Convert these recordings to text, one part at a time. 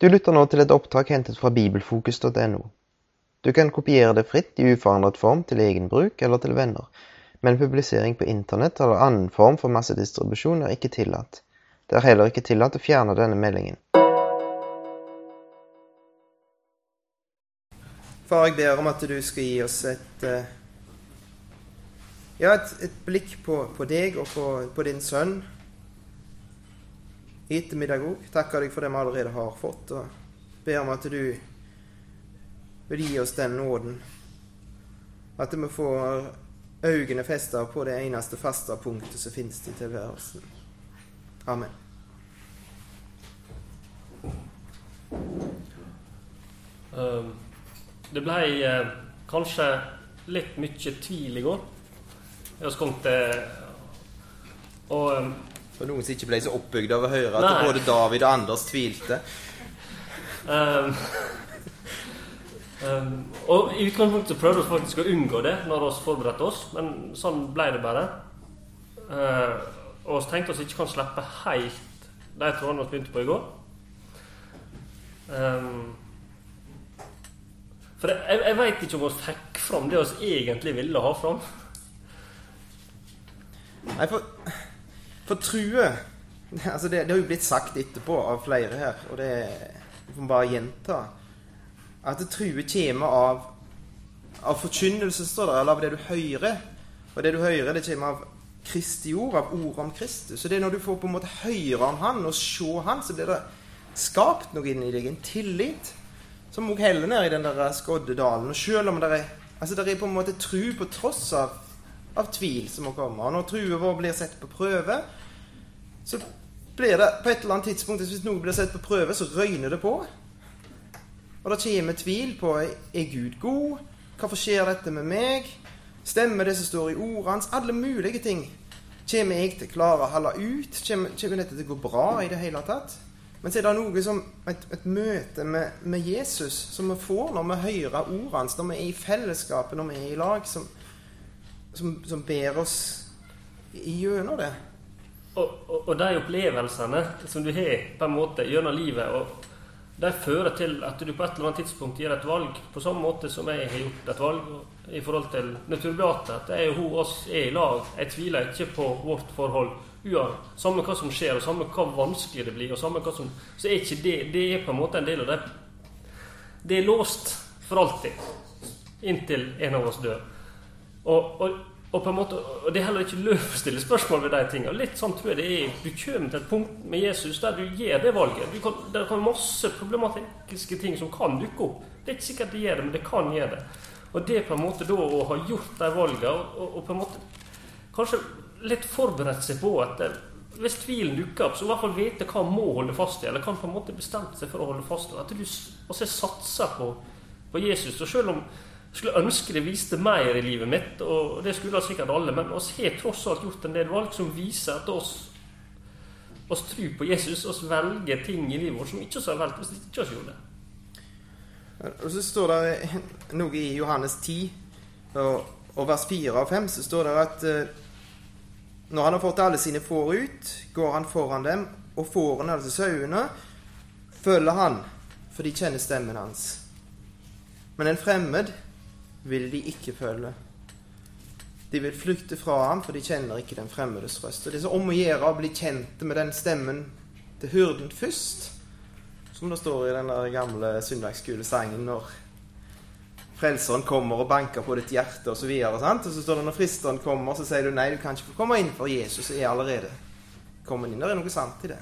Du lytter nå til et opptak hentet fra bibelfokus.no. Du kan kopiere det fritt i uforandret form til egen bruk eller til venner, men publisering på internett eller annen form for massedistribusjon er ikke tillatt. Det er heller ikke tillatt å fjerne denne meldingen. Far, jeg ber om at du skal gi oss et eh, ja, et, et blikk på, på, deg og på, på din sønn i ettermiddag òg. Takker deg for det vi allerede har fått, og ber om at du vil gi oss den nåden. At vi får øynene festa på det eneste faste punktet som finnes i tilværelsen. Amen. Um, det ble uh, kanskje litt mye tvil i går. Jeg kom til Og um, For noen som ikke ble så oppbygd av å høre at Nei. både David og Anders tvilte. Um, um, og I utgangspunktet prøvde vi faktisk å unngå det når vi forberedte oss, men sånn ble det bare. Uh, og vi tenkte oss ikke kan slippe helt de trådene vi begynte på i går. Um, for jeg, jeg veit ikke om vi fikk fram det vi egentlig ville ha fram. Nei, for, for true altså det, det, har jo blitt sagt etterpå av flere her, og det får bare gjenta. At true kommer av, av forkynnelse, står det, eller av det du hører. Og det du hører, det kommer av Kristi ord, av ordet om Kristus. Så det er når du får på en måte høre om Han og se Han, så blir det skapt noe inni deg. En tillit. Som òg heller ned i den der skodde dalen. Og selv om det er, altså det er på en måte tru på tross av av tvil som må komme. Og når trua vår blir sett på prøve, så blir det på et eller annet tidspunkt Hvis noe blir sett på prøve, så røyner det på. Og det kommer tvil på er Gud god? Hvorfor skjer dette med meg? Stemmer det som står i ordene hans? Alle mulige ting. Kommer jeg til å klare å holde ut? Kommer dette til å gå bra i det hele tatt? Men så er det noe som et, et møte med, med, Jesus som vi får når vi hører ordene hans, når vi er i fellesskapet, når vi er i lag. som som, som ber oss gjennom det. Og, og, og, de opplevelsene som du har på en måte gjennom livet, og de fører til at du på et eller annet tidspunkt gjør et valg på samme måte som jeg har gjort et valg i forhold til Naturbeate. At er jo hun oss er i lag. Jeg tviler ikke på vårt forhold. Uan, samme hva som skjer, og samme hva vanskelig det blir, og samme hva som, så er ikke det Det er på en måte en del av det. Det er låst for alltid. Inntil en av oss dør. Og, og, og, på en måte, og det er heller ikke lov å stille spørsmål ved de tingene. Litt sånn tror jeg det er. Du kommer til et punkt med Jesus der du gjør det valget. Du kan, det kan masse problematiske ting som kan dukke opp. Det er ikke sikkert det gjør det, men det kan gjøre det. Og det på en måte da å ha gjort de valgene, og, og, på en måte kanskje litt forberedt seg på at hvis tvilen dukker opp, så i hvert fall vite hva må holde fast i, eller kan på en måte bestemte seg for å holde fast i. At du også satser på, på Jesus. Og selv om skulle ønske det viste mer i livet mitt, og det skulle sikkert alle, men oss har tross alt gjort en del valg som viser at oss, oss tror på Jesus, oss velger ting i livet vårt som ikke oss har valgt hvis ikke har gjort det. Og så står det noe i Johannes 10, og, og vers 4 og 5, så står det at uh, når han har fått alle sine får ut, går han foran dem, og fårene, altså sauene, følger han, for de kjenner stemmen hans. Men en fremmed vil de ikke følge. De vil flykte fra ham, for de kjenner ikke den fremmedes røst. Og Det er så om å gjøre å bli kjent med den stemmen til hyrden først, som det står i den gamle søndagsskolesangen når Frelseren kommer og banker på ditt hjerte, osv. Og, så og så står det når fristeren kommer, så sier du nei, du kan ikke få komme inn, for Jesus er allerede kommet inn. Det er noe sant i det.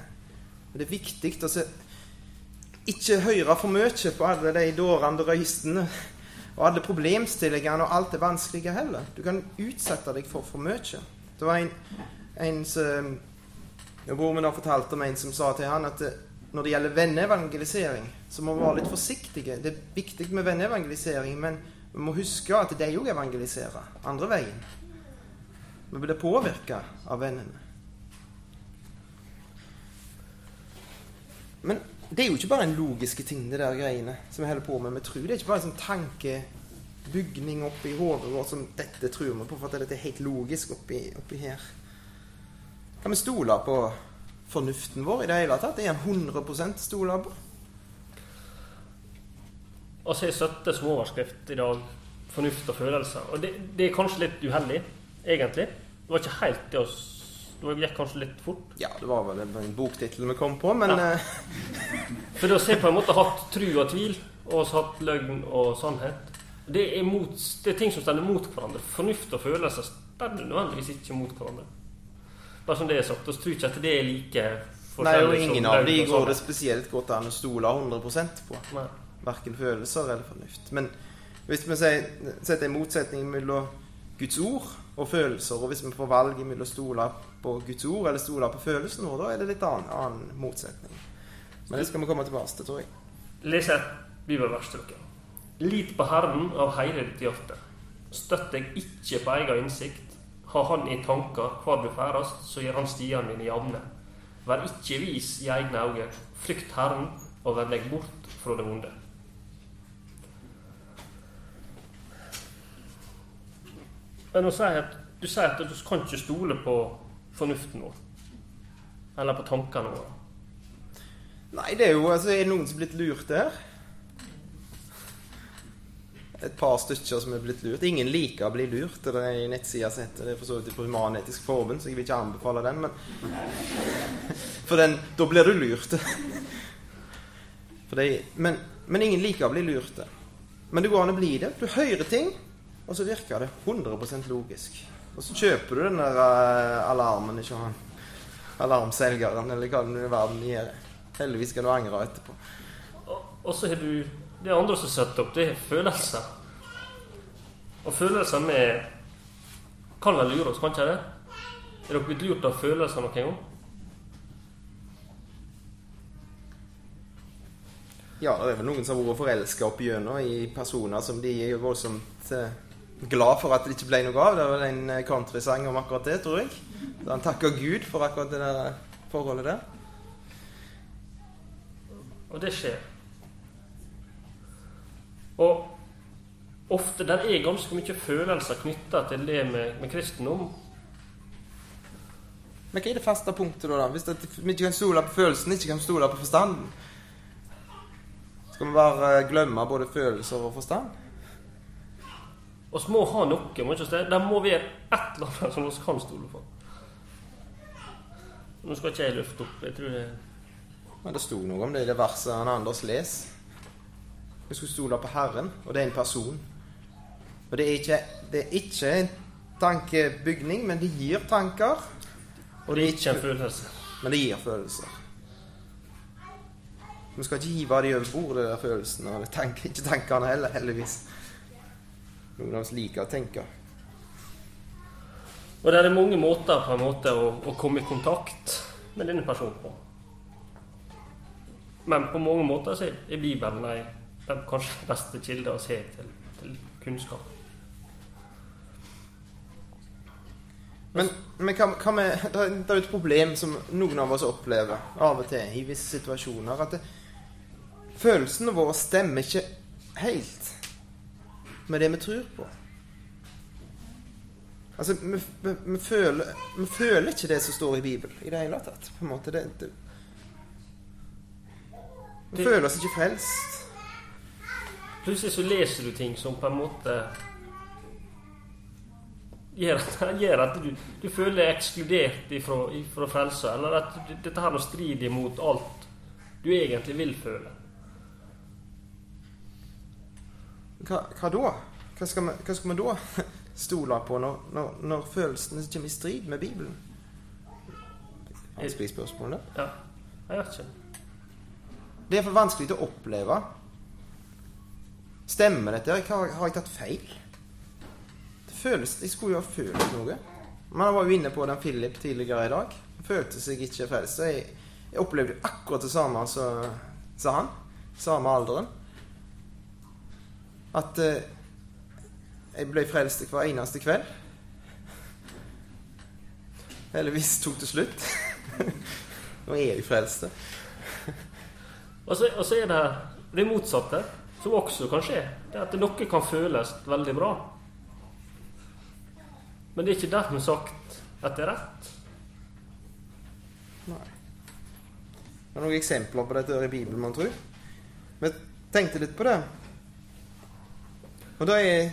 Men Det er viktig å se, ikke høre for mye på alle de dårende røystene og alle problemstillingene og alt det vanskelige heller. Du kan utsette deg for for mye. Det var en, en som Broren min har om en som sa til han at det, når det gjelder venneevangelisering, så må vi være litt forsiktige. Det er viktig med venneevangelisering, men vi må huske at de òg evangeliserer andre veien. Vi blir påvirka av vennene. Men det er jo ikke bare en logiske ting, det der greiene som vi holder på med med tror Det er ikke bare en sånn tankebygning oppi hodet vårt som dette tror vi på, for at dette er helt logisk oppi, oppi her. Kan vi stole på fornuften vår i det hele tatt? Er den 100 stola på? Og så er 17 som overskrift i dag. Fornuft og følelser. Og det, det er kanskje litt uheldig, egentlig. Det var ikke helt det oss Det gikk kanskje litt fort. Ja, det var vel en boktittel vi kom på, men Ja. eh, For da har jeg på en måte hatt tru og tvil, og hatt løgn og sannhet. Det er, mot, det er ting som står mot hverandre. Fornuft og følelser står nødvendigvis ikke mot hverandre. Bare som det er sagt. Vi tror ikke at det er like Nei, og forskjellig som ingen av de går det spesielt godt an å stole 100 på. Nei. Verken følelser eller fornuft. Men hvis vi sier, setter en motsetning mellom Guds ord og følelser, og hvis vi får valg mellom å stole på Guds ord eller stole på følelsen vår, da er det litt annen, annen motsetning. Men det skal vi komme tilbake til, tror jeg. Les et bibelvers til dere. Lit på Herren av hele ditt hjerte. Støtt deg ikke på egen innsikt. Ha Han i tanker hvor du ferdast, så gjør Han stiene dine jevne. Vær ikke vis i egne øyne. Frykt Herren, og vend deg bort fra det vonde. Men sier at du sier at du kan ikke stole på fornuften vår. Eller på tankene våre. Nei, det er jo altså, Er det noen som er blitt lurt der? Et par stykker som er blitt lurt. Ingen liker å bli lurt. Det er en nettside som det er for så vidt på Human-Etisk Forbund, så jeg vil ikke anbefale den. Men For den, da blir du lurt. Det, men, men ingen liker å bli lurt. Men det går an å bli det. Du hører ting, og så virker det 100% logisk. Og så kjøper du den der eh, alarmen ikke han alarmselgeren, eller hva den i verden gjør. Heldigvis skal du angre etterpå. Og, og så har du det andre som setter opp, det er følelser. Og følelser med kan vel lure oss, kan ikke det? Er dere blitt lurt av følelser noen gang? Ja, det er vel noen som har vært forelska opp gjennom i personer som de er voldsomt eh, glad for at det ikke ble noe av. Det var en eh, countrysang om akkurat det, tror jeg. Da han takker Gud for akkurat det der forholdet der. Og det skjer. Og ofte der er ganske mye følelser knytta til det med, med kristendom. Men hva er det faste punktet, da? da? Hvis vi ikke kan stole på følelsen, ikke kan stole på forstanden? Skal vi bare eh, glemme både følelser og forstand? Vi må ha noe. må ikke. Det må være et eller annet som vi kan stole på. Nå skal ikke jeg løfte opp. Jeg tror det Men det sto noe om det i det verset han Anders les. Vi skulle stole på Herren, og det er en person. Og det er ikke, det er ikke en tankebygning, men det gir tanker. Og det er ikke en følelse. Men det gir følelser. Vi skal ikke hive de over bordet, følelsene. Eller tank, ikke tankene heller, heldigvis. Noen av oss liker å tenke. Og det er mange måter på en måte å, å komme i kontakt med denne personen på. Men på mange måter så er Bibelen ei, den kanskje beste kilde å se til, til kunnskap. Men, men hva, hva med, det, er, det jo et problem som noen av oss opplever av og til i visse situasjoner. At det, følelsene våre stemmer ikke helt med det vi tror på. Altså, vi, vi, vi, føler, vi føler ikke det som står i Bibelen i det hele tatt. på en måte. Det, det, vi Det- føler oss ikke frelst. Plutselig så leser du ting som på en måte gjør gjør at du, du føler deg ekskludert ifra, ifra frelsa, eller at du, dette her strider imot alt du egentlig vil føle. Hva, hva da? Hva skal, vi, hva skal vi da stole på når, når, når følelsene kommer i strid med Bibelen? Vanskelig spørsmål, det. Ja, jeg vet ikke. Det er for vanskelig å oppleve. Stemmer dette? Har, har jeg tatt feil? Det føles Jeg skulle jo ha følt noe. Man var jo inne på den Philip tidligere i dag. Han følte seg ikke frelst. Så Jeg, jeg opplevde akkurat det samme som han. Samme alderen. At eh, jeg ble frelst hver eneste kveld. Heldigvis tok det slutt. Nå er jeg frelst. Og så, og så er det det motsatte, som også kan skje. Det er at noe kan føles veldig bra. Men det er ikke dermed sagt at det er rett. Nei. Det er noen eksempler på dette i Bibelen, man tror. Vi tenkte litt på det. Og da er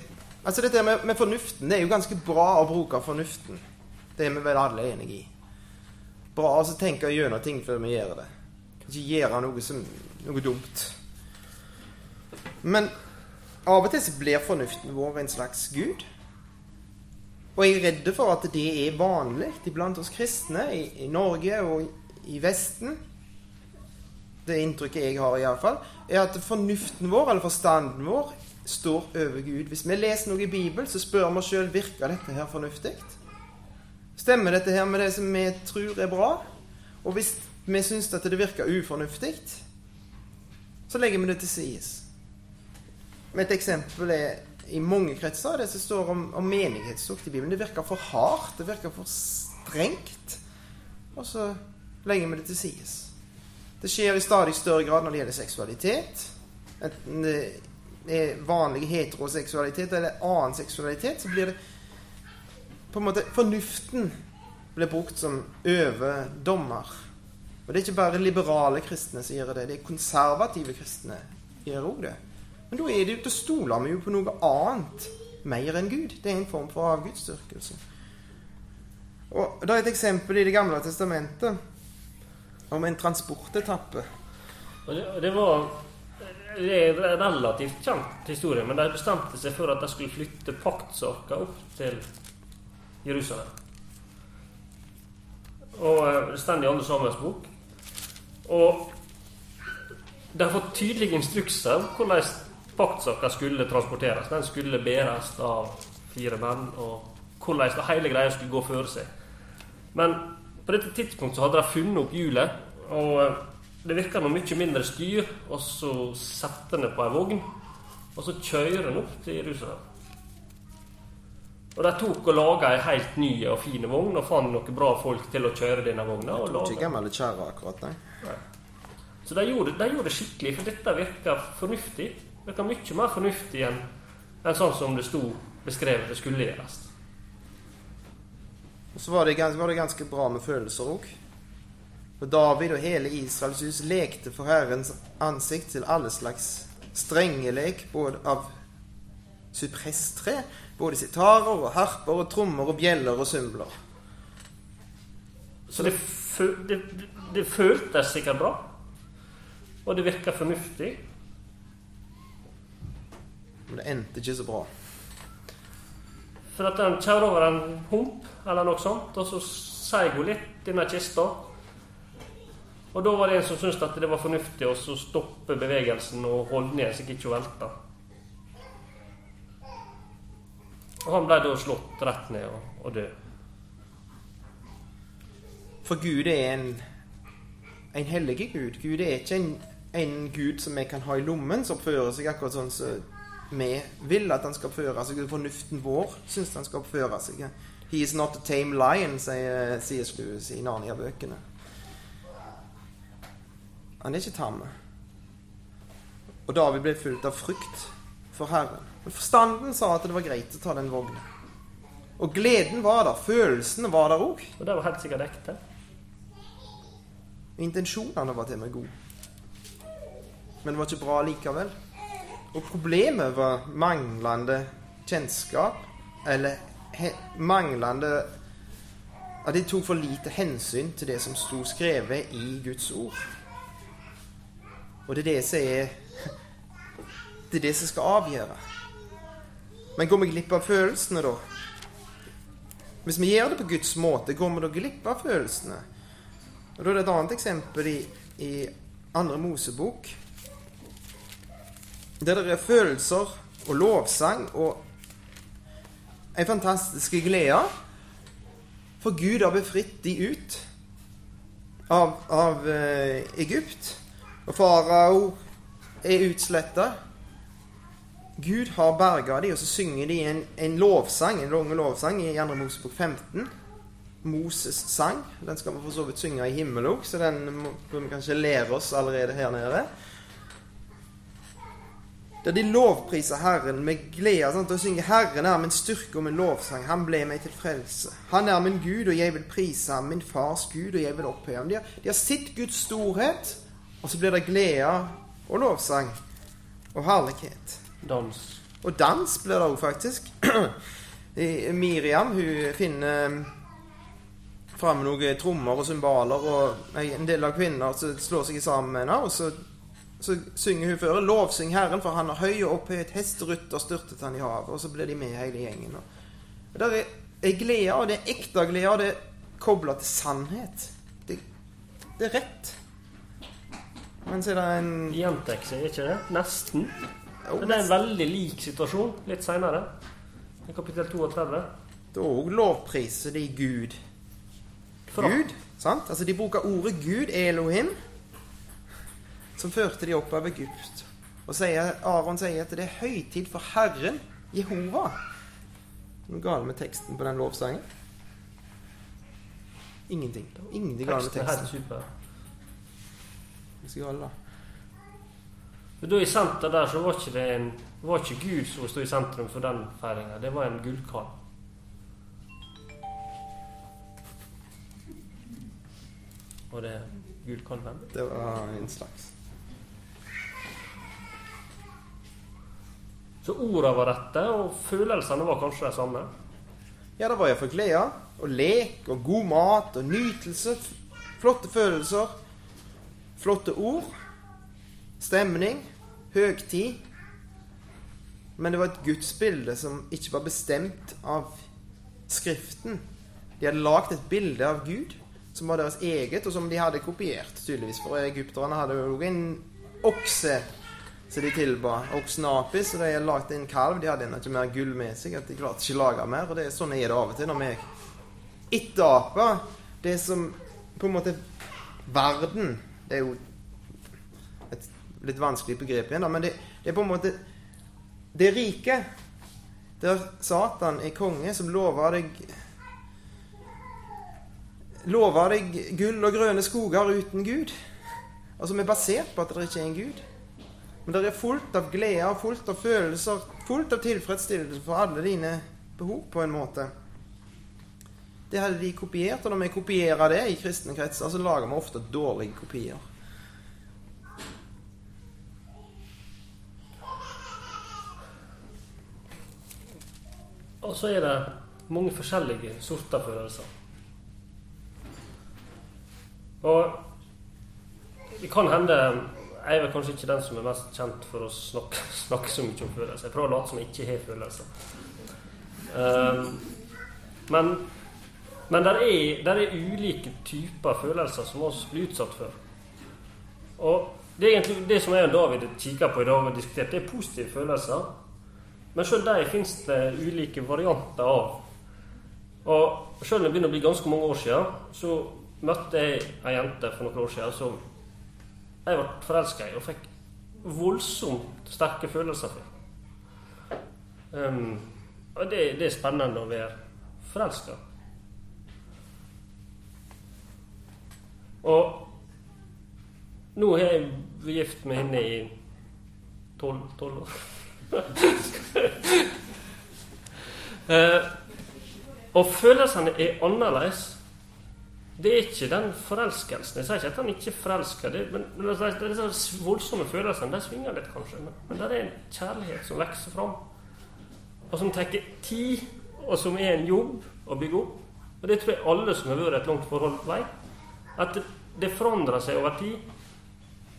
Altså dette med, med fornuften, det er jo ganske bra å bruke fornuften. Det er vi vel alle enige i. Bra å tenke gjennom ting før vi gjør det. Ikke gjøre noe, som, noe dumt. Men av og til så blir fornuften vår en slags gud. Og jeg er redd for at det er vanlig iblant oss kristne i, i Norge og i Vesten. Det inntrykket jeg har, iallfall, er at fornuften vår, eller forstanden vår, står over Gud. Hvis vi leser noe i Bibelen, så spør vi oss sjøl virker dette her fornuftig. Stemmer dette her med det som vi tror er bra? Og hvis vi syns at det virker ufornuftig, så legger vi det til side. Et eksempel er i mange kretser det som står om, om menighetstukt i Bibelen. Det virker for hardt, det virker for strengt. Og så legger vi det til side. Det skjer i stadig større grad når det gjelder seksualitet. Enten det vanlig heteroseksualitet eller annen seksualitet, så blir det på en måte Fornuften blir brukt som overdommer. Og det er ikke bare liberale kristne som gjør det, det er konservative kristne som gjør òg det. Men da er det jo til å stole vi jo på noe annet mer enn Gud. Det er en form for avgudsdyrkelse. Og Det er et eksempel i Det gamle testamentet om en transportetappe. Og det, det var det er en relativt kjent historie, men de bestemte seg for at de skulle flytte paktsarka opp til Jerusalem. Og eh, Det står i andre Samuels bok. Og de har fått tydelige instrukser om hvordan paktsaka skulle transporteres. Den skulle bæres av fire menn, og hvordan hele greia skulle gå føre seg. Men på dette tidspunktet så hadde de funnet opp hjulet. og eh, det virker noe mye mindre styr, og så setter en det på ei vogn, og så kjører en opp til Jerusalem. Og De tok og laga ei helt ny og fin vogn og fant noen bra folk til å kjøre denne vogna. og tok Ikke gammel kjerre akkurat, nei. nei. Så de gjorde, de gjorde, det skikkelig, for dette virka fornuftig. Virka mye mer fornuftig enn, enn sånn som det sto beskrevet det skulle gjøres. Og så var det, var det ganske bra med følelser òg. For David og hele Israels hus lekte for Herrens ansikt til alle slags strengelek, både av sypresstre, både sitarer og harper og trommer og bjeller og symbler. Så det, det, det føltes sikkert bra, og det virka fornuftig. Men det endte ikke så bra. For at han kjører over en hump eller noe sånt, og så sier hun litt, denne kista. Og da var det en som syntes at det var fornuftig å stoppe bevegelsen og holde ned seg ikke å velte. Og han ble da slått rett ned og, og død. For Gud er en, en hellig Gud. Gud er ikke en, en Gud som vi kan ha i lommen, som oppfører seg akkurat sånn som vi vil at han skal oppføre seg. Fornuften vår syns han skal oppføre seg. He is not a tame lion, sier C.S. I Narnia-bøkene. Han er ikke tam. Og David ble fulgt av frykt for Herren. Men forstanden sa at det var greit å ta den vognen. Og gleden var der. Følelsene var der òg. Og det var helt sikkert ekte. Intensjonene var til og med gode. Men det var ikke bra likevel. Og problemet var manglende kjennskap, eller manglende At de tok for lite hensyn til det som sto skrevet i Guds ord. Og det er det som er Det er det som skal avgjøre. Men går vi glipp av følelsene, da? Hvis vi gjør det på Guds måte, går vi da glipp av følelsene? Og Da er det et annet eksempel i, i andre Mosebok. Der det er følelser og lovsang og en fantastisk glede. For Gud har befridd de ut av, av uh, Egypt. Og farao er utsletta. Gud har berga dem, og så synger de en, en lovsang, en lang lovsang i 2. Mosebok 15. Moses sang. Den skal vi for så vidt synge i himmelen òg, så den bør vi kanskje lære oss allerede her nede. Der de lovpriser Herren med glede. Sant? Og synger 'Herren er min styrke og min lovsang'. Han ble meg til frelse. Han er min Gud, og jeg vil prise ham. Min fars Gud, og jeg vil opphøye ham. De har, de har sett Guds storhet. Og så blir det glede og lovsang og herlighet. Dans. Og dans blir det òg, faktisk. Miriam hun finner fram noen trommer og cymbaler og en del av kvinner som slår seg sammen med henne. Og så, så synger hun før 'Lovsyng Herren, for han har høy og opphøyet hesterytter styrtet han i havet'. Og så blir de med hele gjengen. Og, og der er, er glede, og det er ekte glede, og det er kobla til sannhet. Det, det er rett. Men så er det en Gjentar seg, ikke det? Nesten. Men det er en veldig lik situasjon litt seinere. Kapittel 32. Da òg lovpriser de Gud. For Gud, sant? Altså De bruker ordet Gud, Elohim, som førte de opp av Egypt. Og sier, Aron sier at det er høytid for Herren, Jehova. Noe galt med teksten på den lovsangen? Ingenting. Ingenting galt med Teksten skal jeg gjøre? Men da i senter der så var ikke det en var ikke Gud som sto i sentrum for den feiringa. Det var en gullkalv. Var det gullkalven. Det var en slags Så orda var rette, og følelsene var kanskje de samme. Ja, det var iallfall glede og lek og god mat og nytelse. Flotte følelser. Flotte ord. Stemning. Høgtid. Men det var et gudsbilde som ikke var bestemt av Skriften. De hadde lagd et bilde av Gud som var deres eget, og som de hadde kopiert, tydeligvis. For egypterne hadde jo en okse som de tilba. Oksen Apis, og de hadde lagd en kalv. De hadde ennå ikke mer gull med seg. at de klarte ikke lage mer, og det er Sånn er det av og til når vi etteraper det som på en måte Verden Det er jo et litt vanskelig begrep igjen, da, men det, det er på en måte Det rike der Satan er konge, som lover deg Lover deg gull og grønne skoger uten Gud. Og som er basert på at det ikke er en Gud. Men det er fullt av glede, fullt av følelser, fullt av tilfredsstillelse for alle dine behov, på en måte. Det hadde de kopiert, og når vi kopierer det i kristne kretser, så lager vi ofte dårlige kopier. Og så er det mange forskjellige sorter følelser. Og det kan hende Jeg er kanskje ikke den som er mest kjent for å snakke, snakke så mye om følelser. Jeg prøver å late som jeg ikke har følelser. Um, men men der er, der er ulike typer følelser som vi blir utsatt for. Og det egentlig det som jeg og David kikker på i dag og diskutert, det er positive følelser. Men sjøl de fins det ulike varianter av. Og sjøl om det begynner å bli ganske mange år siden, så møtte jeg ei jente for noen år siden som jeg ble forelska i og fikk voldsomt sterke følelser for. Um, og det, det er spennende å være forelska. Og nå har jeg vært gift med henne i tolv år. Eh, og følelsene er annerledes. Det er ikke den forelskelsen. Jeg sier ikke at han ikke er forelska, men men det er disse voldsomme følelsene de svinger litt, kanskje. Men, men det er en kjærlighet som vokser fram, og som tar tid, og som er en jobb å bygge opp. Og det tror jeg alle som har vært i et langt forhold, vet. At det, forandrer seg over tid.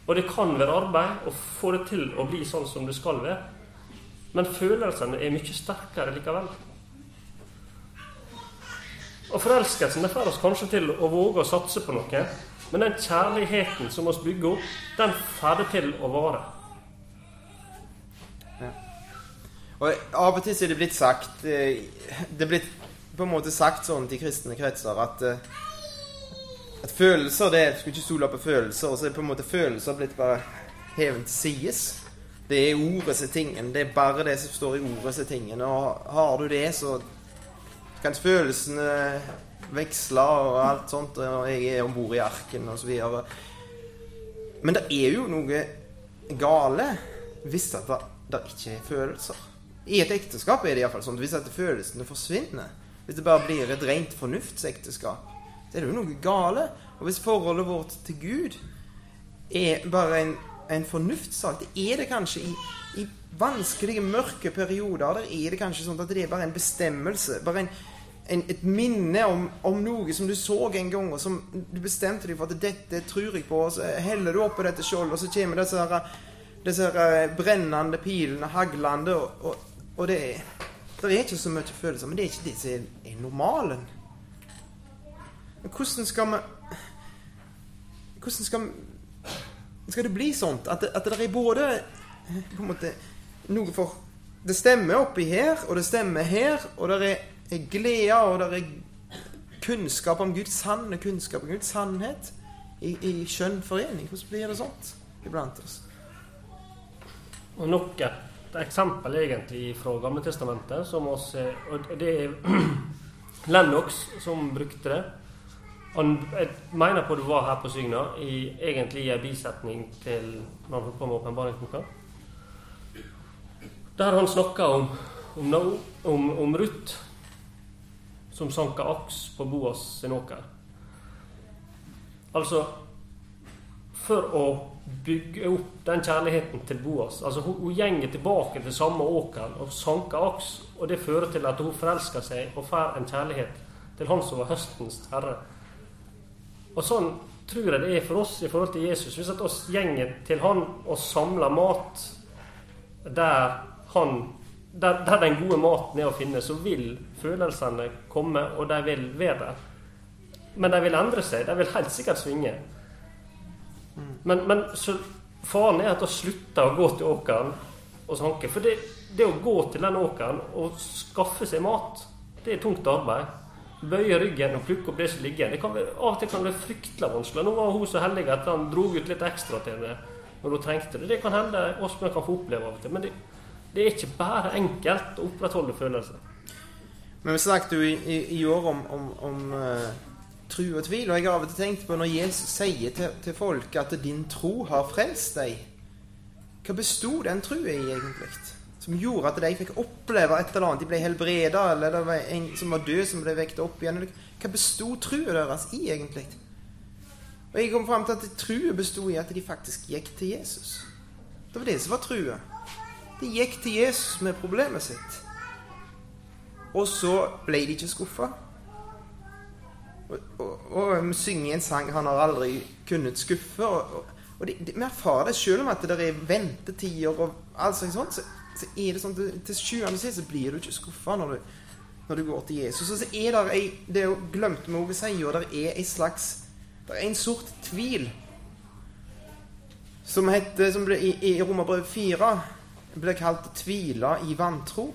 Og det kan være arbeid å få det til å bli sånn som det skal være. Men følelsene er mye sterkere likevel. Og forelskelsen det får oss kanskje til å våge å satse på noe. Men den kjærligheten som vi bygger opp, den får det til å vare. Og av og til er det blitt sagt eh, Det er blitt på en måte sagt sånn til kristne kretser at eh, at følelser det Skulle ikke stole på følelser. Og så er på en måte følelser blitt bare hevet til sides. Det er ordet som tingen. Det er bare det som står i ordet som tingen. Og har du det, så kan følelsene veksle og alt sånt. Og jeg er om bord i arken og så videre. Men det er jo noe gale hvis det, det ikke er følelser. I et ekteskap er det iallfall sånn hvis at følelsene forsvinner. Hvis det bare blir et rent fornuftsekteskap så er jo noe gale. Og hvis forholdet vårt til Gud er bare en en fornuftssak. Det er det kanskje i, i vanskelige, mørke perioder. Der er det kanskje sånn at det er bare en bestemmelse. Bare en, en, et minne om, om, noe som du så en gang, og som du bestemte deg for at dette tror jeg på. Og så heller du oppå dette skjoldet, og så kommer disse, her, disse her brennende pilene haglende. Og, og, og det, er, det er ikke så mye følelser, men det er ikke det som er normalen. Men hvordan skal vi Hvordan skal, skal det bli sånt? At det, at det er både på en måte noe for Det stemmer oppi her, og det stemmer her, og det er, er glede, og det er kunnskap om Guds sanne kunnskap om Guds sannhet i, i skjønn forening. Hvordan blir det sånt iblant oss? Og nok et eksempel egentlig fra Gamle Testamentet, som oss, og det er Lennox som brukte det. Han, jeg mener på du var her på Sygna, i, egentlig en bisetning til når han kom med åpenbaringsboka. Der han snakka om, om, om, om Ruth som sanka aks på Boas sin åker. Altså For å bygge opp den kjærligheten til Boas altså Hun, hun gjenger tilbake til samme åker og sanker aks, og det fører til at hun forelsker seg og får en kjærlighet til Han som var høstens herre. Og sånn tror jeg det er for oss i forhold til Jesus. Hvis at oss gjenger til Han og samler mat der han der, der, den gode maten er å finne, så vil følelsene komme, og de vil være der. Men de vil endre seg. De vil helt sikkert svinge. Men, men faren er at å slutte å gå til åkeren og sanke. For det, det, å gå til den åkeren og skaffe seg mat, det er tungt arbeid. Bøye ryggen og plukke opp det som ligger igjen. Av og til kan det være fryktelig vanskelig. Nå var hun så heldig at han dro ut litt ekstra til det når hun trengte det. Det kan hende oss kan få oppleve av og til. Men det, det er ikke bare enkelt å opprettholde følelser. Men vi snakket jo i, i, i år om, om, om uh, tro og tvil, og jeg har av og til tenkt på når Jesus sier til, til folk at 'din tro har frelst deg', hva besto den troa i egentlig? Som gjorde at de fikk oppleve et eller annet. De ble helbreda, eller det var en som var død, som ble vekket opp igjen. Hva besto troa deres i, egentlig? Og jeg kom fram til at trua besto i at de faktisk gikk til Jesus. Det var det som var trua. De gikk til Jesus med problemet sitt. Og så ble de ikke skuffa. Og, vi synger en sang 'Han har aldri kunnet skuffe'. Og, og vi erfarer det selv om at det er ventetider og alt sånt. Så, så er det sånn til, sjuende og sist blir du ikke skuffa når, når, du går til Jesus. Og så er det ei, Det er jo glemt med å si, og det er en slags Det er en sort tvil som heter som ble, i, i Romerbrevet 4 ble kalt 'tvila i vantro'.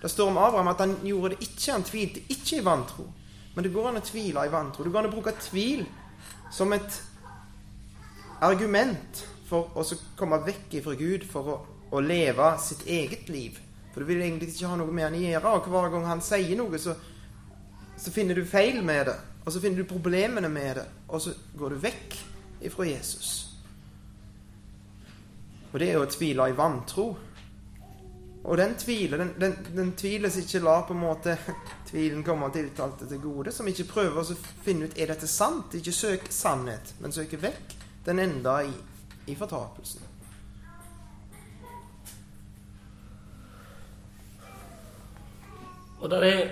Det står om Abraham at han gjorde det ikke. Han tvilte ikke i vantro. Men det går an å tvile i vantro. Det går an å bruke tvil som et argument for å komme vekk fra Gud for å, å, leve sitt eget liv. For du vil egentlig ikke ha noe med han å gjøre. Og hver gang han sier noe, så, så finner du feil med det. Og så finner du problemene med det. Og så går du vekk ifra Jesus. Og det er å tvile i vantro. Og den tviler, den, den, den tviler som ikke lar på en måte tvilen komme tiltalte til gode, som ikke prøver å finne ut er dette sant, ikke søker sannhet, men søker vekk den enda i, i fortapelsen. Og der er,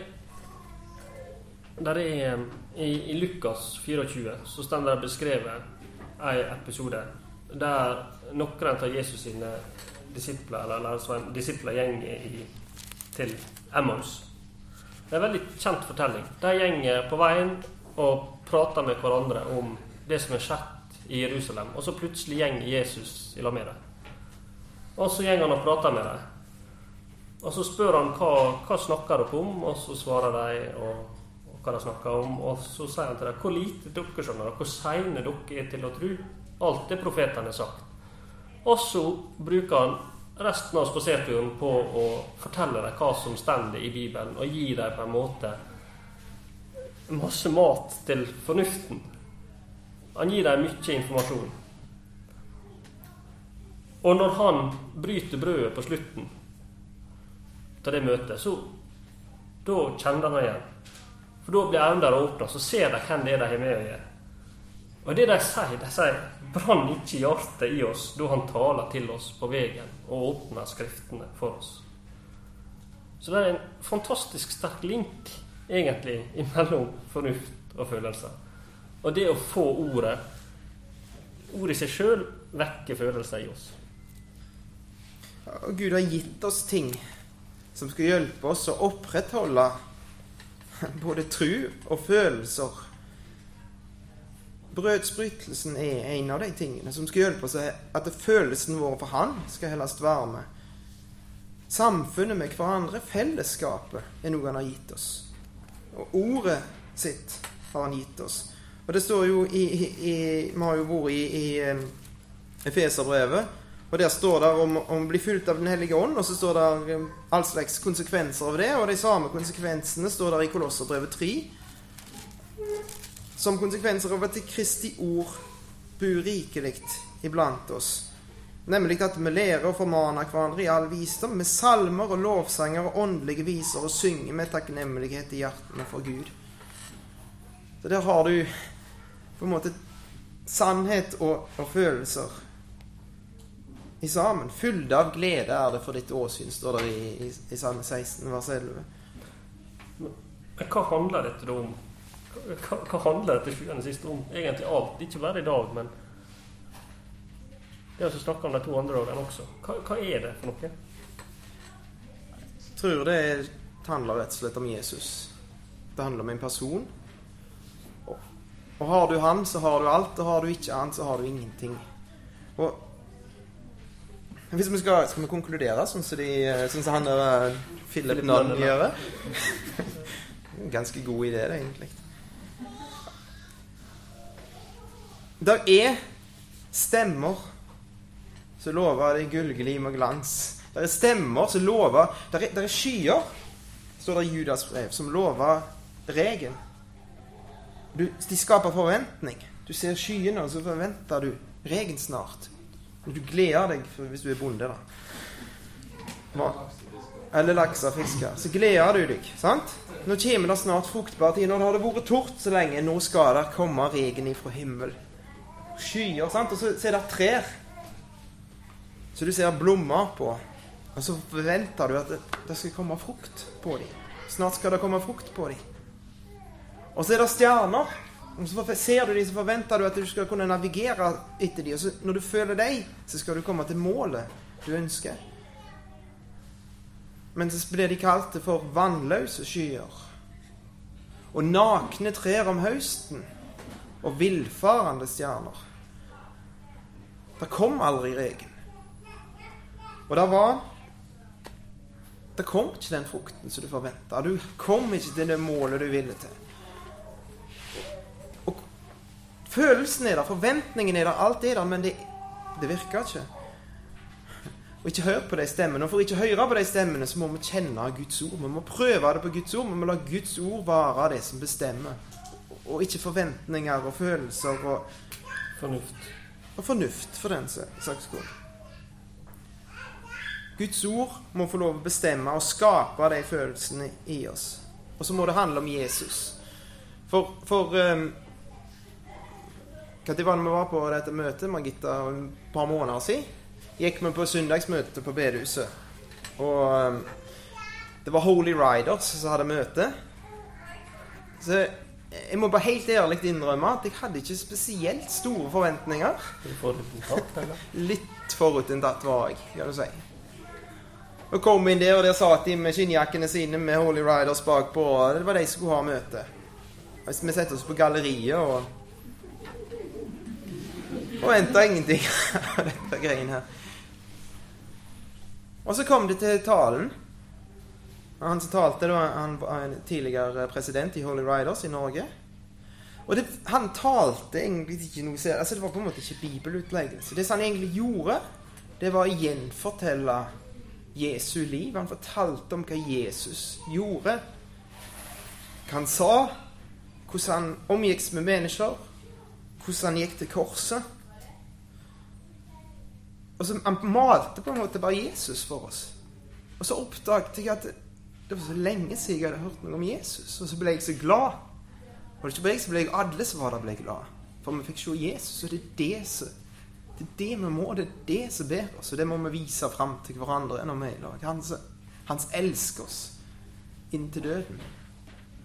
der er i, i, Lukas 24 så står det beskrevet en episode der noen av Jesus sine disipler, eller altså en disipler går til Emmaus. Det er en veldig kjent fortelling. De går på veien og prater med hverandre om det som er skjedd i Jerusalem. Og så plutselig gjenger Jesus i lag med dem. Og så gjenger han og prater med dem. Og så spør han hva, hva snakker dere om, og så svarer de og, og hva de snakker om. Og så sier han til dem hvor lite dere skjønner, hvor seine dere er til å tro. Alt det profetene har sagt. Og så bruker han resten av spaserturen på å fortelle dem hva som står i Bibelen, og gi dem på en måte masse mat til fornuften. Han gir dem mye informasjon. Og når han bryter brødet på slutten av det møtet, så da kjenner han igjen. For da blir øynene åpna, så ser de hvem det er de har med å gjøre. Og det de sier, de sier brann ikke hjertet i oss da han taler til oss på veien og åpner Skriftene for oss. Så det er en fantastisk sterk link, egentlig, mellom fornuft og følelser. Og det å få ordet Ordet i seg sjøl vekker følelser i oss. Gud har gitt oss ting som skal hjelpe oss å opprettholde både tru og følelser. Brødsbrytelsen er en av de tingene som skal hjelpe oss at følelsen vår for Han skal helst være med. Samfunnet med hverandre, fellesskapet, er noe Han har gitt oss. Og ordet sitt har Han gitt oss. Og det står jo i, i, i Vi har jo vært i, i um, Efeserbrevet, og der står det om, om å bli fulgt av Den hellige ånd, og så står det um, all slags konsekvenser av det, og de samme konsekvensene står der i Kolosserbrevet 3. Som konsekvenser av at Kristi ord bor rikelig iblant oss. Nemlig at vi lærer og formaner hverandre i all visdom, med salmer og lovsanger og åndelige viser, og synger med takknemlighet i hjertene for Gud. Så der har du på en måte sannhet og, og følelser i sammen. Fylde av glede er det for ditt åsyn, står det i, i, i Salme 16, vers 11. Men hva handler dette da om? Hva, hva handler dette sjuende siste om? Egentlig alt. Ikke bare i dag, men det å snakke om de to andre dagene også. Hva, hva, er det for noe? Jeg tror det handler rett og slett om Jesus. Det handler om en person og har du han, så har du alt. Og har du ikke han, så har du ingenting. Og hvis vi skal, skal vi konkludere sånn som, de, sånn som han der eh, Philip Nunn gjør? Ganske god idé, det, egentlig. Det er stemmer som lover det gullglim og glans. Det er stemmer som lover Det er, er skyer, står det i Judas brev, som lover regen. Du, de skaper forventning. Du ser skyene, og så forventer du regn snart. Du gleder deg hvis du er bonde, da. Eller laks og fisker. Så gleder du deg. sant? Nå kommer det snart fruktbar tid. Nå har det vært tort så lenge. Nå skal det komme regn ifra himmel. Skyer, sant? Og så, så er det trær. Så du ser blomster på. Og så forventer du at det, det skal komme frukt på dem. Snart skal det komme frukt på dem. Og så er det stjerner. Og så ser du dem, så forventer du at du skal kunne navigere etter dem. Og så når du føler deg, så skal du komme til målet du ønsker. Men så blir de kalt for vannløse skyer. Og nakne trær om høsten. Og villfarende stjerner. Det kom aldri regn. Og det var Det kom ikke den frukten som du forventa. Du kom ikke til det målet du ville til. Følelsen er der, forventningen er der, alt er der, men det, det virker ikke. Og ikke hør på de stemmene. Og for ikke å høre på de stemmene, så må vi kjenne Guds ord. Vi må prøve det på Guds ord. Vi må la Guds ord være det som bestemmer. Og ikke forventninger og følelser og Fornuft. Og fornuft, for den saks skyld. Guds ord må få lov å bestemme og skape de følelsene i oss. Og så må det handle om Jesus. For, for um, når var det vi var på dette møtet, Margitta, et par måneder siden? Gikk vi på søndagsmøte på bedehuset. Og um, det var Holy Riders som hadde møte. Så jeg må bare helt ærlig innrømme at jeg hadde ikke spesielt store forventninger. Litt forutinntatt var jeg, kan du si. Og kom inn der, og der satt de med skinnjakkene sine med Holy Riders bakpå. Det var de som skulle ha møte. Vi setter oss på galleriet og og venta ingenting av dette greien her. Og så kom det til talen. Han som talte, da, var en tidligere president i Holy Riders i Norge. Og det, han talte egentlig ikke noe ser. altså Det var på en måte ikke bibelutleggelse. Det som han egentlig gjorde, det var å gjenfortelle Jesu liv. Han fortalte om hva Jesus gjorde. Hva han sa. Hvordan han omgikk med mennesker. Hvordan han gikk til korset. Og så Han malte på en måte bare Jesus for oss. Og så oppdaget jeg at det var så lenge siden jeg hadde hørt noe om Jesus. Og så ble jeg så glad. Og det ikke bare jeg som ble, alle som var der, ble glad. For vi fikk se Jesus, og det er det som det er det vi må, det er det som ber oss, og det må vi vise fram til hverandre når vi er i lag. Han, han elsker oss inntil døden.